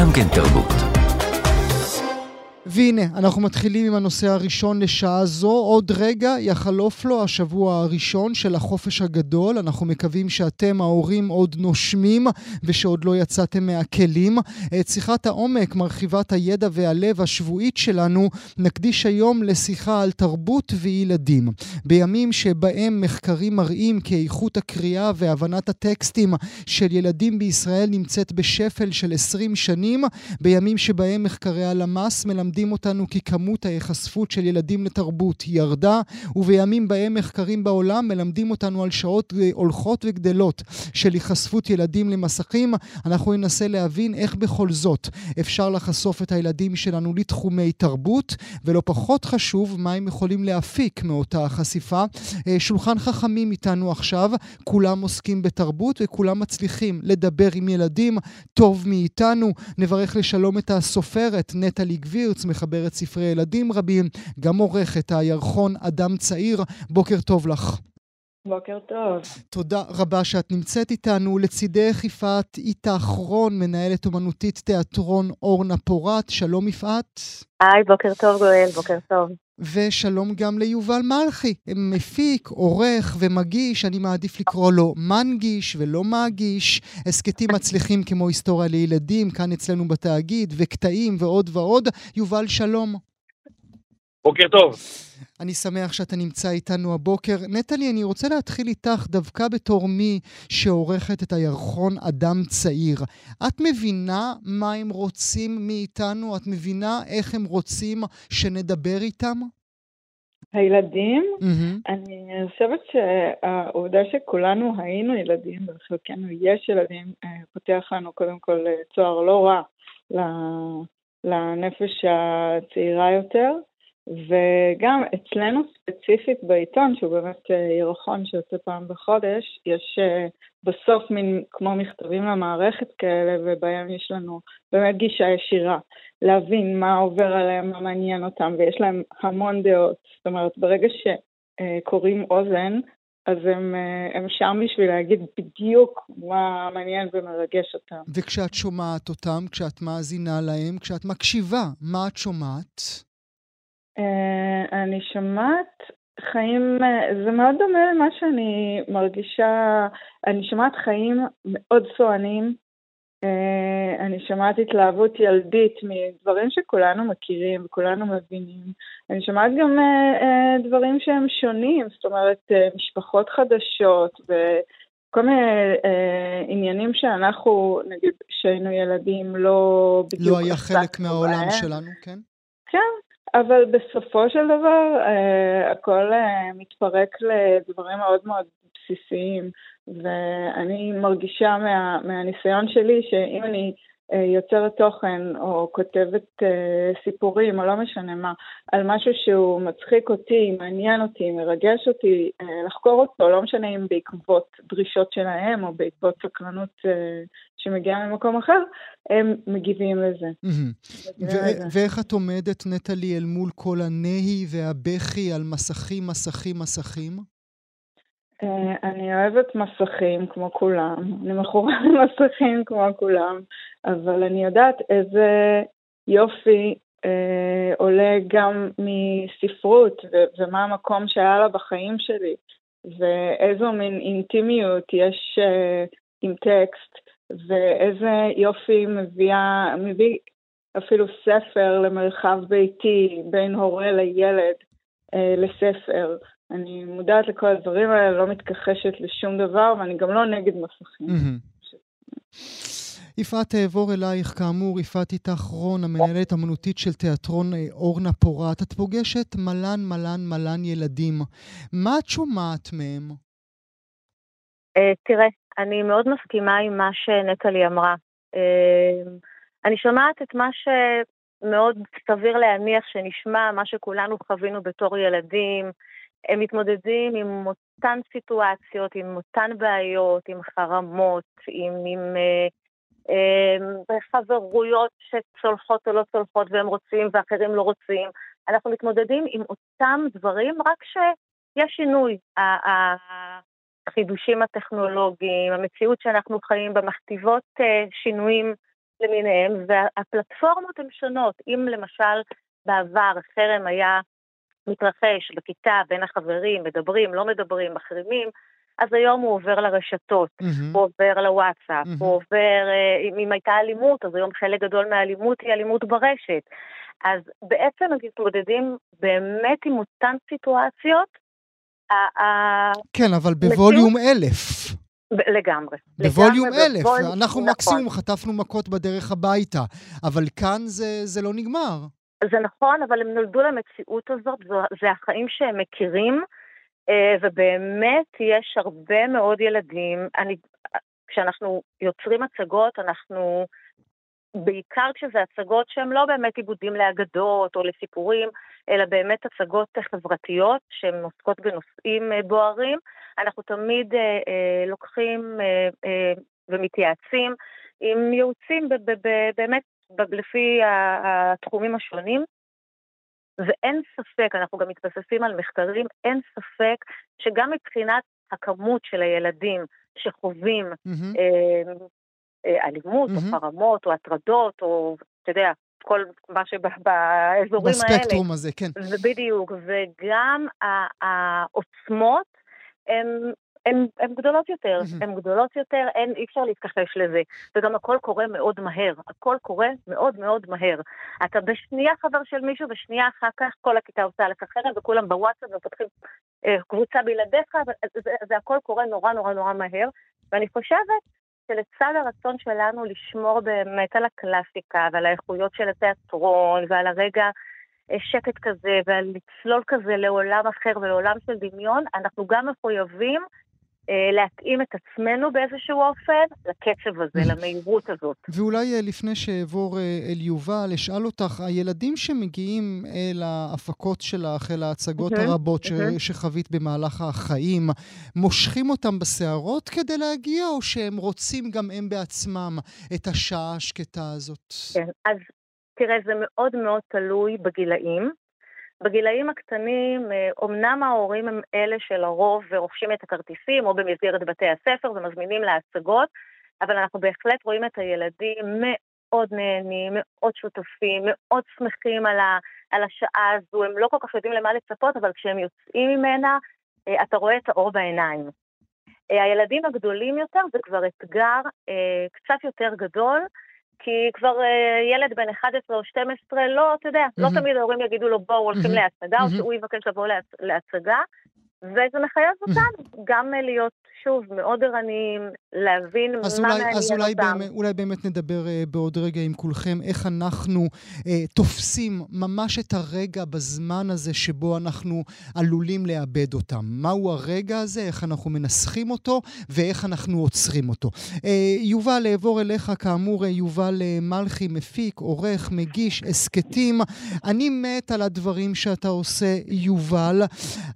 גם כן תרבות. והנה, אנחנו מתחילים עם הנושא הראשון לשעה זו. עוד רגע יחלוף לו השבוע הראשון של החופש הגדול. אנחנו מקווים שאתם, ההורים, עוד נושמים ושעוד לא יצאתם מהכלים. את שיחת העומק, מרחיבת הידע והלב השבועית שלנו, נקדיש היום לשיחה על תרבות וילדים. בימים שבהם מחקרים מראים כי איכות הקריאה והבנת הטקסטים של ילדים בישראל נמצאת בשפל של 20 שנים, בימים שבהם מחקרי הלמ"ס מלמדים מלמדים אותנו כי כמות ההיחשפות של ילדים לתרבות ירדה, ובימים בהם מחקרים בעולם מלמדים אותנו על שעות הולכות וגדלות של היחשפות ילדים למסכים, אנחנו ננסה להבין איך בכל זאת אפשר לחשוף את הילדים שלנו לתחומי תרבות, ולא פחות חשוב, מה הם יכולים להפיק מאותה החשיפה. אה, שולחן חכמים איתנו עכשיו, כולם עוסקים בתרבות וכולם מצליחים לדבר עם ילדים טוב מאיתנו. נברך לשלום את הסופרת נטלי גבירץ, מחברת ספרי ילדים רבים, גם עורכת הירחון אדם צעיר. בוקר טוב לך. בוקר טוב. תודה רבה שאת נמצאת איתנו. לצידך יפעת איתך רון, מנהלת אומנותית תיאטרון אורנה פורת. שלום יפעת. היי, בוקר טוב גואל, בוקר טוב. ושלום גם ליובל מלכי, מפיק, עורך ומגיש, אני מעדיף לקרוא לו מנגיש ולא מגיש, הסכתים מצליחים כמו היסטוריה לילדים, כאן אצלנו בתאגיד, וקטעים ועוד ועוד. יובל, שלום. בוקר טוב. אני שמח שאתה נמצא איתנו הבוקר. נטלי, אני רוצה להתחיל איתך דווקא בתור מי שעורכת את הירחון אדם צעיר. את מבינה מה הם רוצים מאיתנו? את מבינה איך הם רוצים שנדבר איתם? הילדים, mm-hmm. אני חושבת שהעובדה שכולנו היינו ילדים, וחלקנו יש ילדים, אה, פותח לנו קודם כל אה, צוהר לא רע לנפש הצעירה יותר. וגם אצלנו ספציפית בעיתון, שהוא באמת אה, ירחון שיוצא פעם בחודש, יש אה, בסוף מין כמו מכתבים למערכת כאלה, ובהם יש לנו באמת גישה ישירה, להבין מה עובר עליהם, מה מעניין אותם, ויש להם המון דעות. זאת אומרת, ברגע שקוראים אוזן, אז הם, אה, הם שם בשביל להגיד בדיוק מה מעניין ומרגש אותם. וכשאת שומעת אותם, כשאת מאזינה להם, כשאת מקשיבה, מה את שומעת? אה, אני שומעת חיים, אה, זה מאוד דומה למה שאני מרגישה, אני שומעת חיים מאוד סוענים, אה, אני שומעת התלהבות ילדית מדברים שכולנו מכירים וכולנו מבינים. אני שומעת גם דברים שהם שונים, זאת אומרת, משפחות חדשות וכל מיני עניינים שאנחנו, נגיד, כשהיינו ילדים, לא בדיוק... לא היה חלק מהעולם שלנו, כן? כן, אבל בסופו של דבר uh, הכל uh, מתפרק לדברים מאוד מאוד בסיסיים, ואני מרגישה מה, מהניסיון שלי שאם אני uh, יוצרת תוכן או כותבת סיפורים או לא משנה מה, על משהו שהוא מצחיק אותי, מעניין אותי, מרגש אותי, לחקור אותו, לא משנה אם בעקבות דרישות שלהם או בעקבות סקרנות שמגיעה ממקום אחר, הם מגיבים לזה. ואיך את עומדת, נטלי, אל מול כל הנהי והבכי על מסכים, מסכים, מסכים? אה, אני אוהבת מסכים כמו כולם, אני מכורה למסכים כמו כולם, אבל אני יודעת איזה יופי אה, עולה גם מספרות ו- ומה המקום שהיה לה בחיים שלי, ואיזו מין אינטימיות יש אה, עם טקסט, ואיזה יופי מביאה, מביא אפילו ספר למרחב ביתי בין הורה לילד אה, לספר. אני מודעת לכל הדברים האלה, לא מתכחשת לשום דבר, ואני גם לא נגד מסכים. יפעת, אעבור אלייך, כאמור, יפעת איתך רון, המנהלת האמנותית של תיאטרון אה, אורנה פורת. את פוגשת מלן מלן מלן ילדים. מה את שומעת מהם? Uh, תראה, אני מאוד מסכימה עם מה שנטלי אמרה. אמ, אני שומעת את מה שמאוד סביר להניח שנשמע, מה שכולנו חווינו בתור ילדים. הם מתמודדים עם אותן סיטואציות, עם אותן בעיות, עם חרמות, עם, עם אה, אה, חברויות שצולחות או לא צולחות והם רוצים ואחרים לא רוצים. אנחנו מתמודדים עם אותם דברים, רק שיש שינוי. החידושים הטכנולוגיים, המציאות שאנחנו חיים בה מכתיבות uh, שינויים למיניהם, והפלטפורמות הן שונות. אם למשל בעבר חרם היה מתרחש בכיתה בין החברים, מדברים, לא מדברים, מחרימים, אז היום הוא עובר לרשתות, mm-hmm. הוא עובר לוואטסאפ, mm-hmm. הוא עובר, אה, אם הייתה אלימות, אז היום חלק גדול מהאלימות היא אלימות ברשת. אז בעצם הם מתמודדים באמת עם אותן סיטואציות. כן, אבל בווליום אלף. לגמרי. בווליום אלף. אנחנו נכון. מקסימום חטפנו מכות בדרך הביתה, אבל כאן זה, לא נגמר. זה נכון, אבל הם נולדו למציאות הזאת, זה החיים שהם מכירים, אה, ובאמת יש הרבה מאוד ילדים. אני, כשאנחנו יוצרים הצגות, אנחנו, בעיקר כשזה הצגות שהן לא באמת עיבודים לאגדות או לסיפורים, אלא באמת הצגות חברתיות שהן עוסקות בנושאים אה, בוערים, אנחנו תמיד אה, אה, לוקחים אה, אה, ומתייעצים עם ייעוצים באמת לפי התחומים השונים, ואין ספק, אנחנו גם מתבססים על מחקרים, אין ספק שגם מבחינת הכמות של הילדים שחווים mm-hmm. אה, אלימות mm-hmm. או חרמות או הטרדות, או אתה יודע, כל מה שבאזורים האלה. בספקטרום הזה, כן. בדיוק, וגם העוצמות הן הן גדולות יותר, mm-hmm. הן גדולות יותר, אין, אי אפשר להתכחש לזה. וגם הכל קורה מאוד מהר, הכל קורה מאוד מאוד מהר. אתה בשנייה חבר של מישהו, בשנייה אחר כך כל הכיתה עושה לך חרם, וכולם בוואטסאפ ופותחים אה, קבוצה בלעדיך, זה, זה, זה הכל קורה נורא נורא נורא מהר. ואני חושבת שלצד הרצון שלנו לשמור באמת על הקלאסיקה ועל האיכויות של התיאטרון ועל הרגע אה, שקט כזה ועל לצלול כזה לעולם אחר ולעולם של דמיון, אנחנו גם מחויבים להתאים את עצמנו באיזשהו אופן לקצב הזה, למהירות הזאת. ואולי אה, לפני שאעבור אה, אל יובל, אשאל אותך, הילדים שמגיעים אל ההפקות שלך, אל ההצגות הרבות שחווית במהלך החיים, מושכים אותם בסערות כדי להגיע, או שהם רוצים גם הם בעצמם את השעה השקטה הזאת? כן, אז תראה, זה מאוד מאוד תלוי בגילאים. בגילאים הקטנים, אומנם אה, ההורים הם אלה שלרוב רוכשים את הכרטיסים או במסגרת בתי הספר ומזמינים להצגות, אבל אנחנו בהחלט רואים את הילדים מאוד נהנים, מאוד שותפים, מאוד שמחים על, ה, על השעה הזו, הם לא כל כך יודעים למה לצפות, אבל כשהם יוצאים ממנה, אה, אתה רואה את האור בעיניים. אה, הילדים הגדולים יותר זה כבר אתגר קצת יותר גדול, כי כבר uh, ילד בן 11 או 12, לא, אתה יודע, mm-hmm. לא תמיד ההורים יגידו לו בואו הולכים mm-hmm. להצגה, mm-hmm. או שהוא יבקש לבוא להצ... להצגה, וזה מחייב אותנו גם להיות שוב, מאוד ערניים, להבין מה אולי, מעניין אז אולי אותם. באמת, אולי באמת נדבר uh, בעוד רגע עם כולכם, איך אנחנו uh, תופסים ממש את הרגע בזמן הזה שבו אנחנו עלולים לאבד אותם. מהו הרגע הזה, איך אנחנו מנסחים אותו ואיך אנחנו עוצרים אותו. Uh, יובל, אעבור אליך, כאמור, יובל uh, מלכי, מפיק, עורך, מגיש, הסכתים. אני מת על הדברים שאתה עושה, יובל,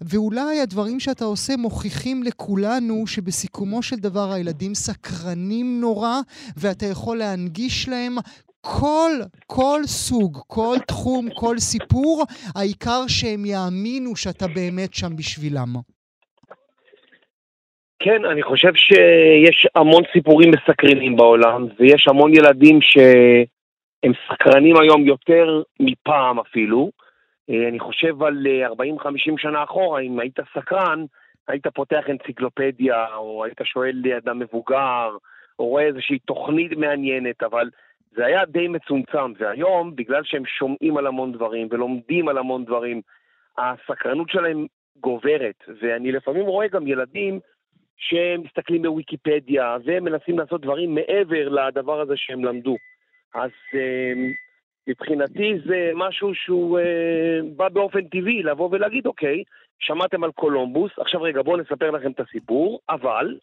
ואולי הדברים שאתה עושה מוכיחים לכולנו שבסיכומו של דבר הילדים סקרנים נורא, ואתה יכול להנגיש להם כל, כל סוג, כל תחום, כל סיפור, העיקר שהם יאמינו שאתה באמת שם בשבילם. כן, אני חושב שיש המון סיפורים מסקרנים בעולם, ויש המון ילדים שהם סקרנים היום יותר מפעם אפילו. אה, אני חושב על 40-50 אה, שנה אחורה, אם היית סקרן, היית פותח אנציקלופדיה, או היית שואל אדם מבוגר, או רואה איזושהי תוכנית מעניינת, אבל זה היה די מצומצם. והיום, בגלל שהם שומעים על המון דברים ולומדים על המון דברים, הסקרנות שלהם גוברת. ואני לפעמים רואה גם ילדים שמסתכלים בוויקיפדיה ומנסים לעשות דברים מעבר לדבר הזה שהם למדו. אז אה, מבחינתי זה משהו שהוא אה, בא באופן טבעי, לבוא ולהגיד, אוקיי, שמעתם על קולומבוס, עכשיו רגע בואו נספר לכם את הסיפור, אבל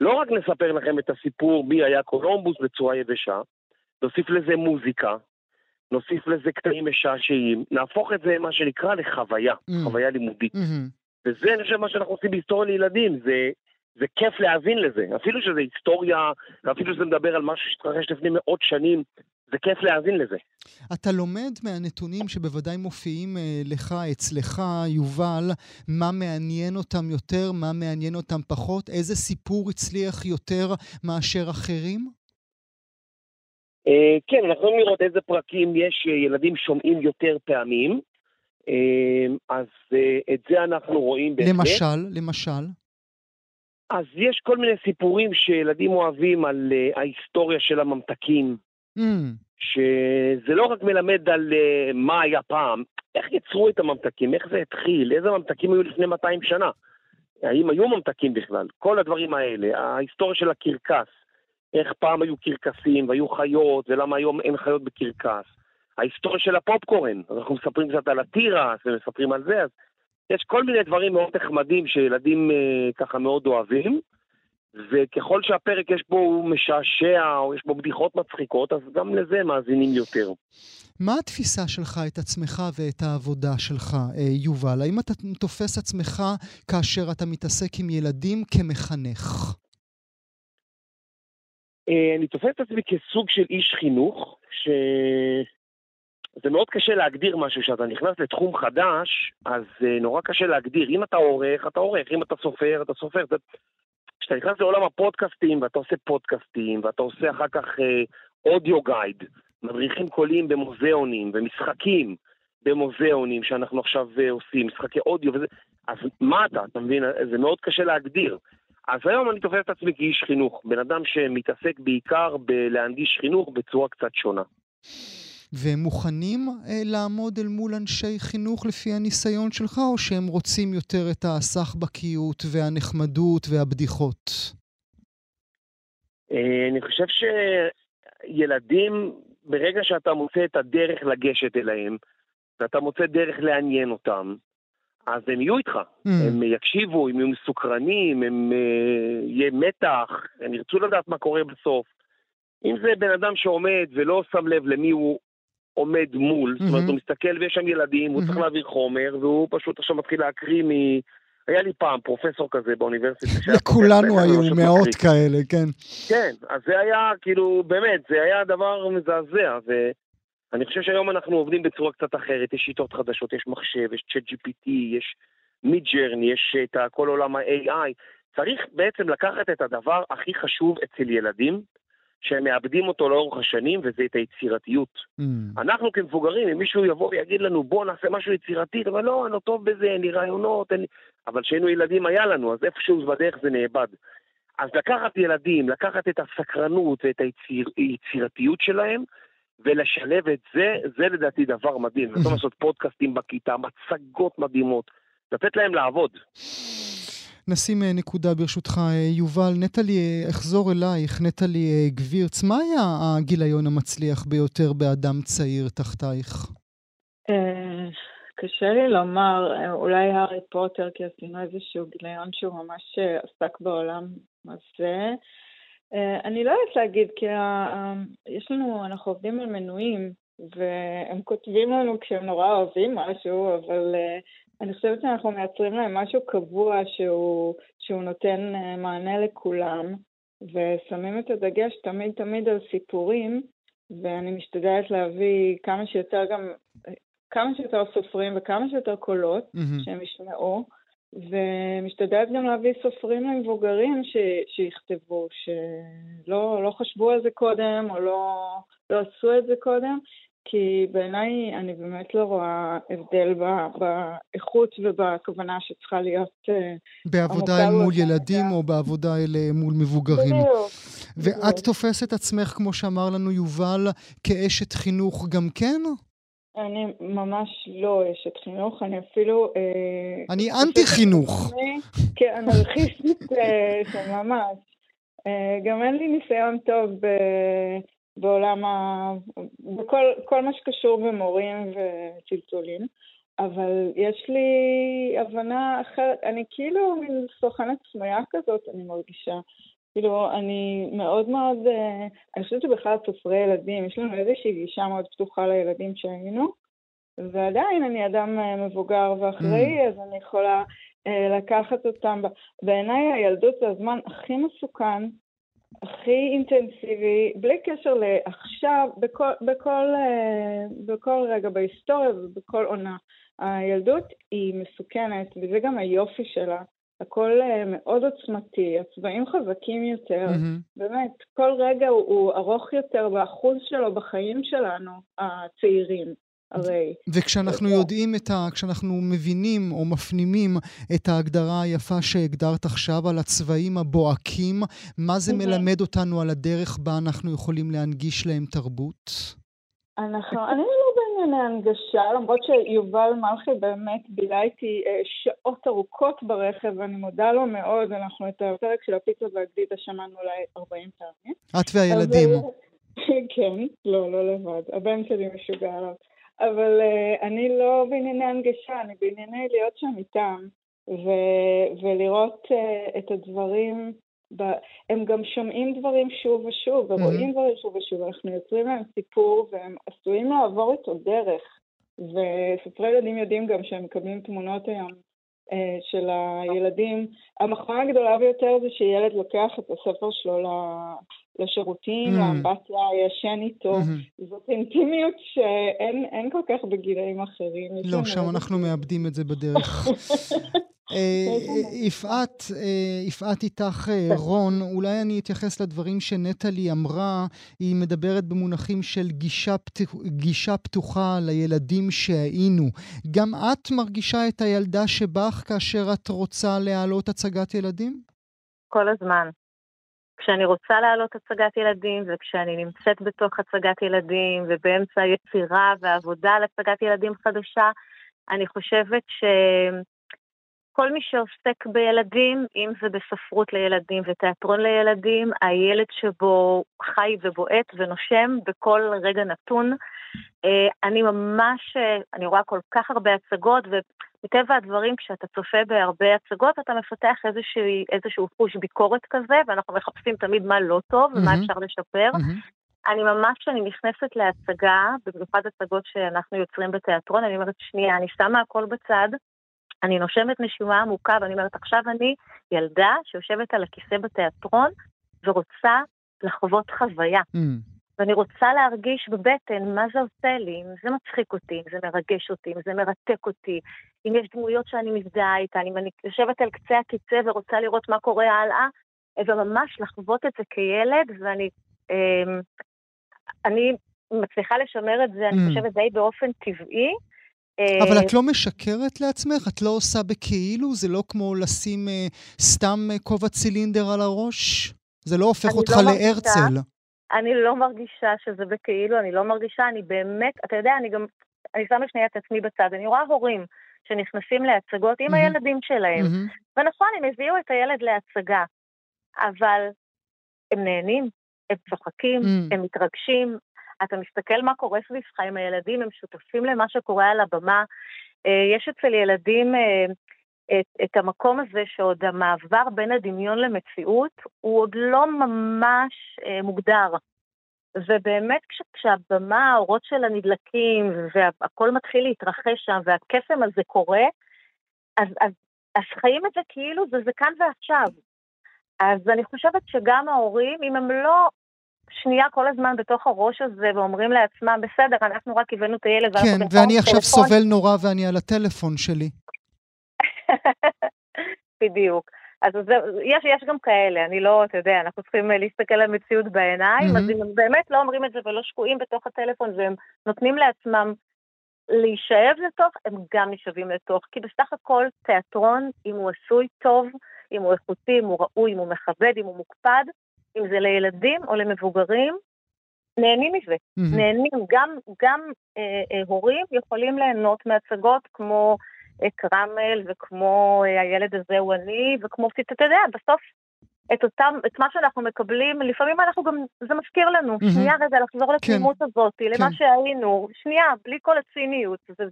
לא רק נספר לכם את הסיפור מי היה קולומבוס בצורה יבשה, נוסיף לזה מוזיקה, נוסיף לזה קטעים משעשעים, נהפוך את זה, מה שנקרא, לחוויה, mm. חוויה לימודית. Mm-hmm. וזה, אני חושב, מה שאנחנו עושים בהיסטוריה לילדים, זה, זה כיף להאזין לזה. אפילו שזה היסטוריה, אפילו שזה מדבר על משהו שהתרחש לפני מאות שנים, זה כיף להאזין לזה. אתה לומד מהנתונים שבוודאי מופיעים אה, לך, אצלך, יובל, מה מעניין אותם יותר, מה מעניין אותם פחות, איזה סיפור הצליח יותר מאשר אחרים? אה, כן, אנחנו יכולים לראות איזה פרקים יש ילדים שומעים יותר פעמים. אז את זה אנחנו רואים בהחלט. למשל, למשל? אז יש כל מיני סיפורים שילדים אוהבים על ההיסטוריה של הממתקים. Mm. שזה לא רק מלמד על uh, מה היה פעם, איך יצרו את הממתקים, איך זה התחיל, איזה ממתקים היו לפני 200 שנה, האם היו ממתקים בכלל, כל הדברים האלה, ההיסטוריה של הקרקס, איך פעם היו קרקסים והיו חיות ולמה היום אין חיות בקרקס, ההיסטוריה של הפופקורן, אנחנו מספרים קצת על התירס ומספרים על זה, אז יש כל מיני דברים מאוד נחמדים שילדים uh, ככה מאוד אוהבים. וככל שהפרק יש בו, הוא משעשע, או יש בו בדיחות מצחיקות, אז גם לזה מאזינים יותר. מה התפיסה שלך את עצמך ואת העבודה שלך, אה, יובל? האם אתה תופס עצמך כאשר אתה מתעסק עם ילדים כמחנך? אה, אני תופס את עצמי כסוג של איש חינוך, ש... זה מאוד קשה להגדיר משהו, כשאתה נכנס לתחום חדש, אז אה, נורא קשה להגדיר. אם אתה עורך, אתה עורך, אם אתה סופר, אתה סופר. כשאתה נכנס לעולם הפודקאסטים, ואתה עושה פודקאסטים, ואתה עושה אחר כך אודיו uh, גייד, מדריכים קוליים במוזיאונים, ומשחקים במוזיאונים שאנחנו עכשיו uh, עושים, משחקי אודיו וזה, אז מה אתה, אתה מבין? זה מאוד קשה להגדיר. אז היום אני תופס את עצמי כאיש חינוך, בן אדם שמתעסק בעיקר בלהנגיש חינוך בצורה קצת שונה. והם מוכנים אה, לעמוד אל מול אנשי חינוך לפי הניסיון שלך, או שהם רוצים יותר את הסחבקיות והנחמדות והבדיחות? אה, אני חושב שילדים, ברגע שאתה מוצא את הדרך לגשת אליהם, ואתה מוצא דרך לעניין אותם, אז הם יהיו איתך. Mm. הם יקשיבו, הם יהיו מסוקרנים, הם uh, יהיה מתח, הם ירצו לדעת מה קורה בסוף. אם זה בן אדם שעומד ולא שם לב למי הוא עומד מול, זאת אומרת, הוא מסתכל ויש שם ילדים, הוא צריך להעביר חומר, והוא פשוט עכשיו מתחיל להקריא מ... היה לי פעם פרופסור כזה באוניברסיטה. לכולנו היו מאות כאלה, כן. כן, אז זה היה כאילו, באמת, זה היה דבר מזעזע, ואני חושב שהיום אנחנו עובדים בצורה קצת אחרת, יש שיטות חדשות, יש מחשב, יש צ'אט GPT, יש מידג'רני, יש את כל עולם ה-AI. צריך בעצם לקחת את הדבר הכי חשוב אצל ילדים, שהם מאבדים אותו לאורך השנים, וזה את היצירתיות. Mm. אנחנו כמבוגרים, אם מישהו יבוא ויגיד לנו, בוא נעשה משהו יצירתי, אבל לא, אני לא טוב בזה, אין לי רעיונות, אין לי... אבל כשהיינו ילדים היה לנו, אז איפשהו בדרך זה נאבד. אז לקחת ילדים, לקחת את הסקרנות ואת היצירתיות שלהם, ולשלב את זה, זה לדעתי דבר מדהים. לעשות פודקאסטים בכיתה, מצגות מדהימות, לתת להם לעבוד. נשים אה, נקודה ברשותך, אה, יובל. נטלי, אה, אחזור אלייך, נטלי גבירץ, מה היה הגיליון המצליח ביותר באדם צעיר תחתייך? קשה לי לומר, אולי הארי פוטר, כי עשינו איזשהו גיליון שהוא ממש עסק בעולם הזה. אני לא יודעת להגיד, כי יש לנו, אנחנו עובדים על מנויים, והם כותבים לנו כשהם נורא אוהבים משהו, אבל אני חושבת שאנחנו מייצרים להם משהו קבוע שהוא, שהוא נותן אה, מענה לכולם, ושמים את הדגש תמיד תמיד על סיפורים, ואני משתדלת להביא כמה שיותר גם, כמה שיותר סופרים וכמה שיותר קולות mm-hmm. שהם ישמעו, ומשתדלת גם להביא סופרים למבוגרים ש, שיכתבו, שלא לא חשבו על זה קודם או לא, לא עשו את זה קודם, כי בעיניי אני באמת לא רואה הבדל באיכות ובכוונה שצריכה להיות... אה, בעבודה אל מול ילדים או בעבודה אל אה, מול מבוגרים. בדיוק. ואת תופסת עצמך, כמו שאמר לנו יובל, כאשת חינוך גם כן? אני ממש לא אשת חינוך, אני אפילו... אה, אני אנטי חינוך. כאנרכיסטית של ממש. גם אין לי ניסיון טוב בעולם ה... בכל כל מה שקשור במורים וצלצולים, אבל יש לי הבנה אחרת, אני כאילו מין סוכנת סמויה כזאת, אני מרגישה. כאילו, אני מאוד מאוד, אה, אני חושבת שבכלל סופרי ילדים, יש לנו איזושהי גישה מאוד פתוחה לילדים שהיינו, ועדיין אני אדם אה, מבוגר ואחראי, mm. אז אני יכולה אה, לקחת אותם. בעיניי הילדות זה הזמן הכי מסוכן הכי אינטנסיבי, בלי קשר לעכשיו, בכל, בכל, אה, בכל רגע בהיסטוריה ובכל עונה. הילדות היא מסוכנת, וזה גם היופי שלה. הכל מאוד עוצמתי, הצבעים חזקים יותר, mm-hmm. באמת, כל רגע הוא, הוא ארוך יותר באחוז שלו בחיים שלנו, הצעירים. הרי... וכשאנחנו יודעים את ה... כשאנחנו מבינים או מפנימים את ההגדרה היפה שהגדרת עכשיו על הצבעים הבוהקים, מה זה מלמד אותנו על הדרך בה אנחנו יכולים להנגיש להם תרבות? אנחנו, אני לא בענייני הנגשה, למרות שיובל מלכי באמת בילה איתי אה, שעות ארוכות ברכב, ואני מודה לו מאוד, אנחנו את הפרק של הפיצה והגדידה שמענו אולי 40 פעמים. את והילדים. כן, לא, לא לבד. הבן שלי משוגע עליו. אבל uh, אני לא בענייני הנגשה, אני בענייני להיות שם איתם, ו- ולראות uh, את הדברים, ב- הם גם שומעים דברים שוב ושוב, ורואים mm-hmm. דברים שוב ושוב, אנחנו יוצרים להם סיפור, והם עשויים לעבור איתו דרך. וספרי ילדים יודעים גם שהם מקבלים תמונות היום של הילדים. המחמאה הגדולה ביותר זה שילד לוקח את הספר שלו לשירותים, mm. לאמבטיה, ישן איתו. Mm-hmm. זאת אינטימיות שאין כל כך בגילאים אחרים. לא, שם אנחנו מאבדים את זה בדרך. אה, יפעת, אה, יפעת איתך אה, רון, אולי אני אתייחס לדברים שנטלי אמרה, היא מדברת במונחים של גישה, פתוח, גישה פתוחה לילדים שהיינו. גם את מרגישה את הילדה שבך כאשר את רוצה להעלות הצגת ילדים? כל הזמן. כשאני רוצה להעלות הצגת ילדים, וכשאני נמצאת בתוך הצגת ילדים, ובאמצע היצירה ועבודה על הצגת ילדים חדשה, אני חושבת שכל מי שעוסק בילדים, אם זה בספרות לילדים ותיאטרון לילדים, הילד שבו חי ובועט ונושם בכל רגע נתון. אה, אני ממש, אה, אני רואה כל כך הרבה הצגות, מטבע הדברים, כשאתה צופה בהרבה הצגות, אתה מפתח איזשהו, איזשהו חוש ביקורת כזה, ואנחנו מחפשים תמיד מה לא טוב ומה. אפשר לשפר. אני ממש, כשאני נכנסת להצגה, במיוחד הצגות שאנחנו יוצרים בתיאטרון, אני אומרת, שנייה, אני שמה הכל בצד, אני נושמת נשימה עמוקה, ואני אומרת, עכשיו אני ילדה שיושבת על הכיסא בתיאטרון ורוצה לחוות חוויה. Mm. ואני רוצה להרגיש בבטן מה זה עושה לי, אם זה מצחיק אותי, אם זה מרגש אותי, אם זה מרתק אותי, אם יש דמויות שאני מזדהה איתן, אם אני יושבת על קצה הקיצה ורוצה לראות מה קורה הלאה, וממש לחוות את זה כילד, ואני אה, אני מצליחה לשמר את זה, mm. אני חושבת די באופן טבעי. אה, אבל את לא משקרת לעצמך? את לא עושה בכאילו? זה לא כמו לשים אה, סתם אה, כובע צילינדר על הראש? זה לא הופך אותך לא להרצל. מרגישה, אני לא מרגישה שזה בכאילו, אני לא מרגישה, אני באמת, אתה יודע, אני גם, אני שמה שנייה את עצמי בצד, אני רואה הורים שנכנסים להצגות עם mm-hmm. הילדים שלהם, mm-hmm. ונכון, הם הביאו את הילד להצגה, אבל הם נהנים, הם צוחקים, mm-hmm. הם מתרגשים, אתה מסתכל מה קורה סביבך עם הילדים, הם שותפים למה שקורה על הבמה. אה, יש אצל ילדים אה, את, את המקום הזה שעוד המעבר בין הדמיון למציאות הוא עוד לא ממש אה, מוגדר. ובאמת כש, כשהבמה, האורות שלה נדלקים והכל מתחיל להתרחש שם והקסם הזה קורה, אז, אז, אז חיים את זה כאילו זה, זה כאן ועכשיו. אז אני חושבת שגם ההורים, אם הם לא שנייה כל הזמן בתוך הראש הזה ואומרים לעצמם, בסדר, אנחנו רק הבאנו את הילד. כן, ואני עכשיו טלפון. סובל נורא ואני על הטלפון שלי. בדיוק. אז זה, יש, יש גם כאלה, אני לא, אתה יודע, אנחנו צריכים להסתכל על המציאות בעיניים, mm-hmm. אז אם הם באמת לא אומרים את זה ולא שקועים בתוך הטלפון והם נותנים לעצמם להישאב לתוך, הם גם נשאבים לתוך. כי בסך הכל תיאטרון, אם הוא עשוי טוב, אם הוא איכותי, אם הוא ראוי, אם הוא מכבד, אם הוא מוקפד, אם זה לילדים או למבוגרים, נהנים מזה. Mm-hmm. נהנים, גם, גם אה, אה, הורים יכולים ליהנות מהצגות כמו קרמל, וכמו אה, הילד הזה הוא אני, וכמו, אתה יודע, בסוף את אותם, את מה שאנחנו מקבלים, לפעמים אנחנו גם, זה מזכיר לנו, mm-hmm. שנייה רגע לחזור כן. לתמימות כן. הזאת, כן. למה שהיינו, שנייה, בלי כל הציניות, וזה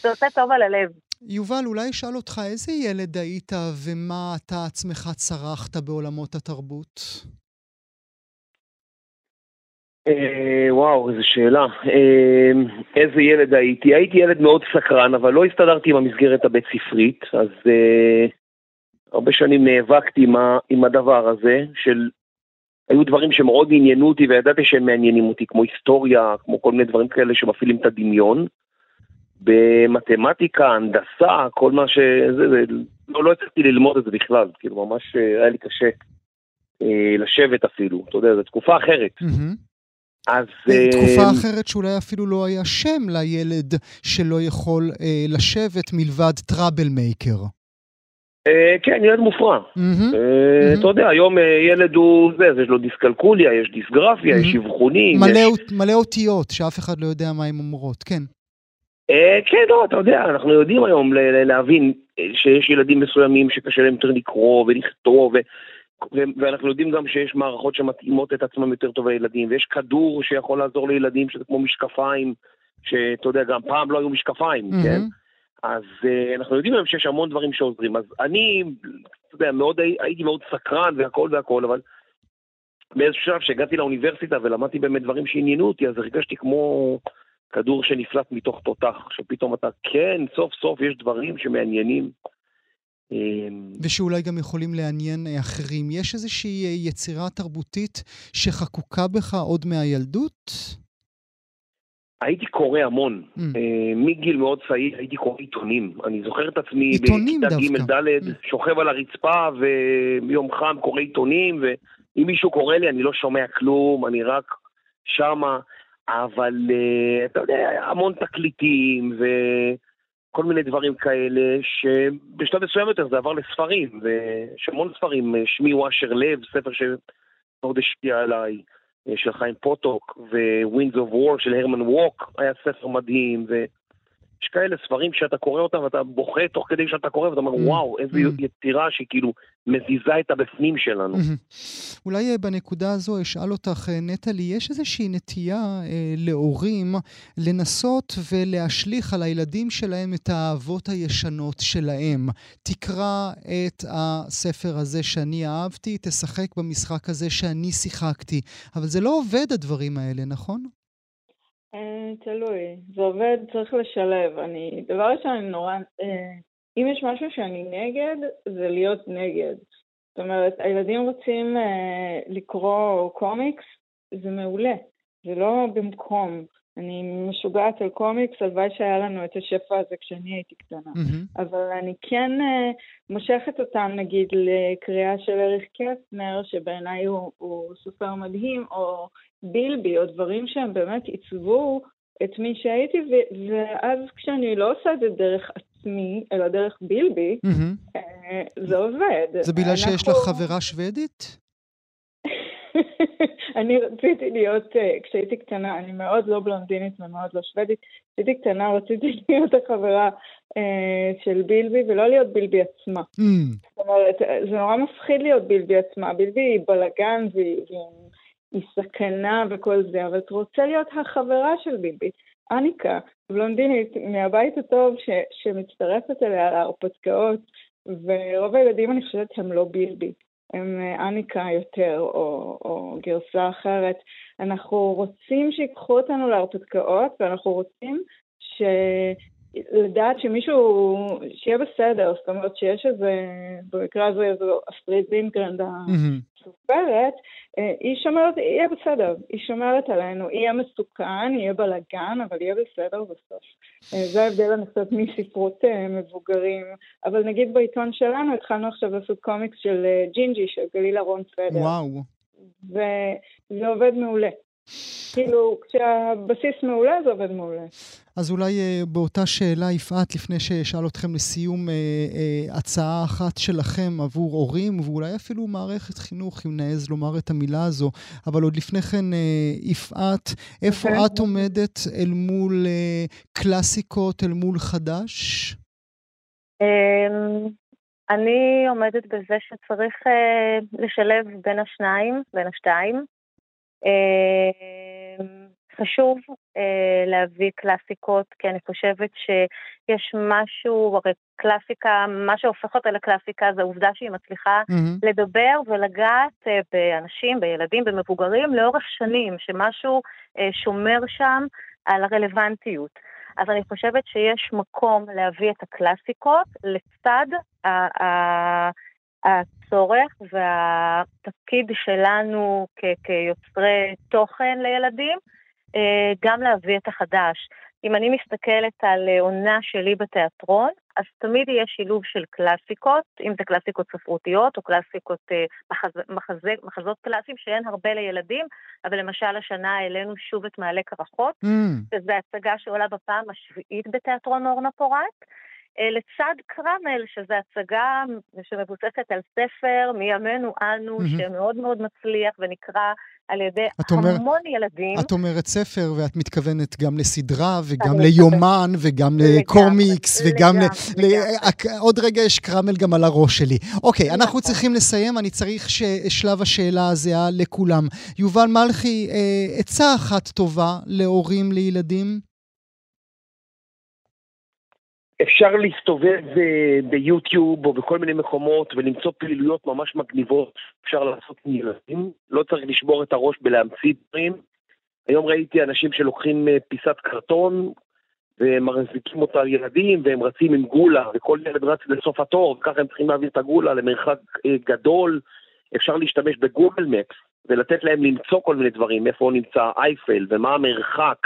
זה עושה טוב על הלב. יובל, אולי אשאל אותך, איזה ילד היית ומה אתה עצמך צרכת בעולמות התרבות? אה, וואו, איזו שאלה. אה, איזה ילד הייתי? הייתי ילד מאוד סקרן, אבל לא הסתדרתי עם המסגרת הבית ספרית, אז אה, הרבה שנים נאבקתי עם, עם הדבר הזה, של... היו דברים שמאוד עניינו אותי וידעתי שהם מעניינים אותי, כמו היסטוריה, כמו כל מיני דברים כאלה שמפעילים את הדמיון. במתמטיקה, הנדסה, כל מה ש... זה, זה, לא, לא הצלחתי ללמוד את זה בכלל, כאילו ממש אה, היה לי קשה אה, לשבת אפילו, אתה יודע, זו תקופה אחרת. מהמם. אז... תקופה אה, אחרת שאולי אפילו לא היה שם לילד שלא יכול אה, לשבת מלבד טראבל מייקר. אה, כן, ילד מופרע. מהמם. אה, מהמם. אתה יודע, היום אה, ילד הוא זה, יש לו דיסקלקוליה, יש דיסגרפיה, יש מהמם. אבחונים. מלא, יש- מלא אותיות שאף אחד לא יודע מה הן אומרות, כן. אה, כן, לא, אתה יודע, אנחנו יודעים היום להבין אה, שיש ילדים מסוימים שקשה להם יותר לקרוא ולכתוב, ואנחנו יודעים גם שיש מערכות שמתאימות את עצמם יותר טוב לילדים, ויש כדור שיכול לעזור לילדים שזה כמו משקפיים, שאתה יודע, גם פעם לא היו משקפיים, כן? אז uh, אנחנו יודעים היום שיש המון דברים שעוזרים. אז אני, אתה יודע, מאוד, הי- הייתי מאוד סקרן והכל והכל, אבל באיזשהו שלב שהגעתי לאוניברסיטה ולמדתי באמת דברים שעניינו אותי, אז הרגשתי כמו כדור שנפלט מתוך תותח, שפתאום אתה, כן, סוף סוף יש דברים שמעניינים. אמ, ושאולי גם יכולים לעניין אה, אחרים. יש איזושהי אה, יצירה תרבותית שחקוקה בך עוד מהילדות? הייתי קורא המון. Mm. אה, מגיל מאוד צעיר הייתי קורא עיתונים. אני זוכר את עצמי בכיתה דווקא. ג' ד', Mm. שוכב על הרצפה וביום חם קורא עיתונים, ואם מישהו קורא לי אני לא שומע כלום, אני רק שמה. אבל אה, אתה יודע, המון תקליטים וכל מיני דברים כאלה, שבשלב מסוים יותר זה עבר לספרים, ויש המון ספרים, אה, שמי הוא אשר לב, ספר שמאוד השפיע עליי. אה, של חיים פוטוק, ו-Winds of War של הרמן ווק, היה ספר מדהים, ויש כאלה ספרים שאתה קורא אותם ואתה בוכה תוך כדי שאתה קורא, ואתה אומר, Mm. וואו, איזו Mm. יצירה שהיא כאילו מזיזה את הבפנים שלנו. מהמם. אולי אה, בנקודה הזו אשאל אותך, אה, נטלי, יש איזושהי נטייה אה, להורים לנסות ולהשליך על הילדים שלהם את האהבות הישנות שלהם. תקרא את הספר הזה שאני אהבתי, תשחק במשחק הזה שאני שיחקתי. אבל זה לא עובד הדברים האלה, נכון? אה, תלוי, זה עובד, צריך לשלב. אני, דבר ראשון, אני נורא, אה, אם יש משהו שאני נגד, זה להיות נגד. זאת אומרת, הילדים רוצים אה, לקרוא קומיקס, זה מעולה, זה לא במקום. אני משוגעת על קומיקס, הלוואי שהיה לנו את השפע הזה כשאני הייתי קטנה. מהמם. אבל אני כן אה, מושכת אותם נגיד לקריאה של אריך קסטנר, שבעיניי הוא, הוא סופר מדהים, או בילבי, או דברים שהם באמת עיצבו את מי שהייתי, ו- ואז כשאני לא עושה את זה דרך עצמי, אלא דרך בילבי. אה, זה עובד. זה בגלל שיש לך אנחנו- חברה שוודית? אני רציתי להיות, אה, כשהייתי קטנה, אני מאוד לא בלונדינית ומאוד לא שוודית, כשהייתי קטנה רציתי להיות החברה אה, של בילבי ולא להיות בילבי עצמה. אמ, זאת אומרת, זה נורא מפחיד להיות בילבי עצמה. בילבי היא בלאגן והיא, והיא היא סכנה וכל זה, אבל את רוצה להיות החברה של בילבי. אניקה, בלונדינית מהבית הטוב ש, שמצטרפת אליה להרפתקאות, ורוב הילדים אני חושבת הם לא בילבי. הם אה, אניקה יותר, או, או גרסה אחרת. אנחנו רוצים שיקחו אותנו להרפתקאות, ואנחנו רוצים ש... לדעת שמישהו, שיהיה בסדר, זאת אומרת שיש איזה, במקרה הזה זו אסטריד לינדגרן. הסופרת, אה, היא שומרת, יהיה בסדר, היא שומרת עלינו, יהיה מסוכן, יהיה בלאגן, אבל יהיה בסדר בסוף. אה, זה ההבדל, אני חושבת, מספרות אה, מבוגרים. אבל נגיד בעיתון שלנו התחלנו עכשיו לעשות קומיקס של ג'ינג'י, של גלילה רון פדר. וואו. וזה עובד מעולה. כאילו, כשהבסיס מעולה, זה עובד מעולה. אז אולי אה, באותה שאלה, יפעת, לפני שאשאל אתכם לסיום, אה, אה, הצעה אחת שלכם עבור הורים, ואולי אפילו מערכת חינוך, אם נעז לומר את המילה הזו, אבל עוד לפני כן, יפעת, איפה אוקיי. את עומדת אל מול קלאסיקות, אל מול חדש? אמ, אני עומדת בזה שצריך לשלב בין השניים, בין השתיים. חשוב אה, להביא קלאסיקות, כי אני חושבת שיש משהו, הרי קלאסיקה, מה שהופך אותה לקלאסיקה זה העובדה שהיא מצליחה מהמם. לדבר ולגעת אה, באנשים, בילדים, במבוגרים לאורך שנים, שמשהו אה, שומר שם על הרלוונטיות. אז אני חושבת שיש מקום להביא את הקלאסיקות לצד ה- ה- הצורך והתפקיד שלנו כ- כיוצרי תוכן לילדים, גם להביא את החדש. אם אני מסתכלת על אה, עונה שלי בתיאטרון, אז תמיד יהיה שילוב של קלאסיקות, אם זה קלאסיקות ספרותיות או קלאסיקות אה, מחז, מחז, מחזות קלאסיים שאין הרבה לילדים, אבל למשל השנה העלינו שוב את מעלה קרחות, mm. שזו הצגה שעולה בפעם השביעית בתיאטרון אורנה פורט. אה, לצד קרמל, שזו הצגה שמבוססת על ספר מימינו אנו, mm-hmm. שמאוד מאוד מצליח ונקרא על ידי המון אומר, ילדים. את אומרת ספר, ואת מתכוונת גם לסדרה, וגם ליומן, וגם לקומיקס, וגם... ל... לגמרי. עוד רגע יש קרמל גם על הראש שלי. אוקיי, אנחנו נכון. צריכים לסיים, אני צריך ששלב השאלה הזהה לכולם. יובל מלכי, אה, עצה אחת טובה להורים לילדים? אפשר להסתובב אה, ביוטיוב או בכל מיני מקומות ולמצוא פעילויות ממש מגניבות אפשר לעשות עם ילדים. לא צריך לשבור את הראש בלהמציא דברים. היום ראיתי אנשים שלוקחים אה, פיסת קרטון ומחזיקים אותה על ילדים והם רצים עם גולה וכל ילד רץ לסוף התור וככה הם צריכים להעביר את הגולה למרחק אה, גדול. אפשר להשתמש בגוגל מקס ולתת להם למצוא כל מיני דברים, איפה נמצא אייפל ומה המרחק.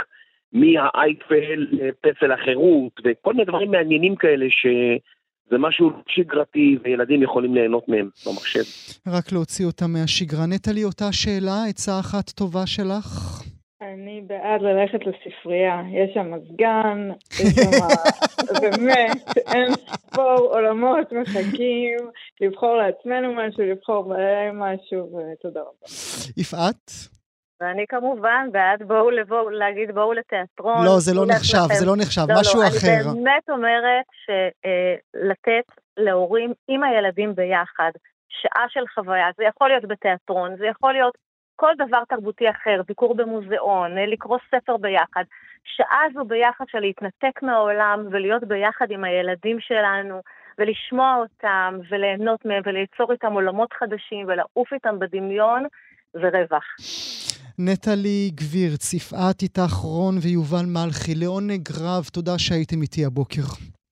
מהאייפל לפסל החירות, וכל מיני דברים מעניינים כאלה שזה משהו שגרתי וילדים יכולים ליהנות מהם במחשב. רק להוציא אותם מהשגרה. נטלי, אותה שאלה, עצה אחת טובה שלך? אני בעד ללכת לספרייה, יש שם מזגן, יש שם באמת אין ספור עולמות מחכים, לבחור לעצמנו משהו, לבחור בהם משהו, ותודה רבה. יפעת? ואני כמובן בעד בואו לבוא, להגיד בואו לתיאטרון. לא, זה לא נחשב, זה לא נחשב, לא, משהו לא, אחר. אני באמת אומרת שלתת אה, להורים עם הילדים ביחד שעה של חוויה, זה יכול להיות בתיאטרון, זה יכול להיות כל דבר תרבותי אחר, ביקור במוזיאון, אה, לקרוא ספר ביחד. שעה זו ביחד של להתנתק מהעולם ולהיות ביחד עם הילדים שלנו ולשמוע אותם וליהנות מהם וליצור איתם עולמות חדשים ולעוף איתם בדמיון, זה רווח. נטלי גבירץ, יפעת איתך רון ויובל מלכי, לעונג רב, תודה שהייתם איתי הבוקר.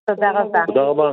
תודה רבה. תודה רבה.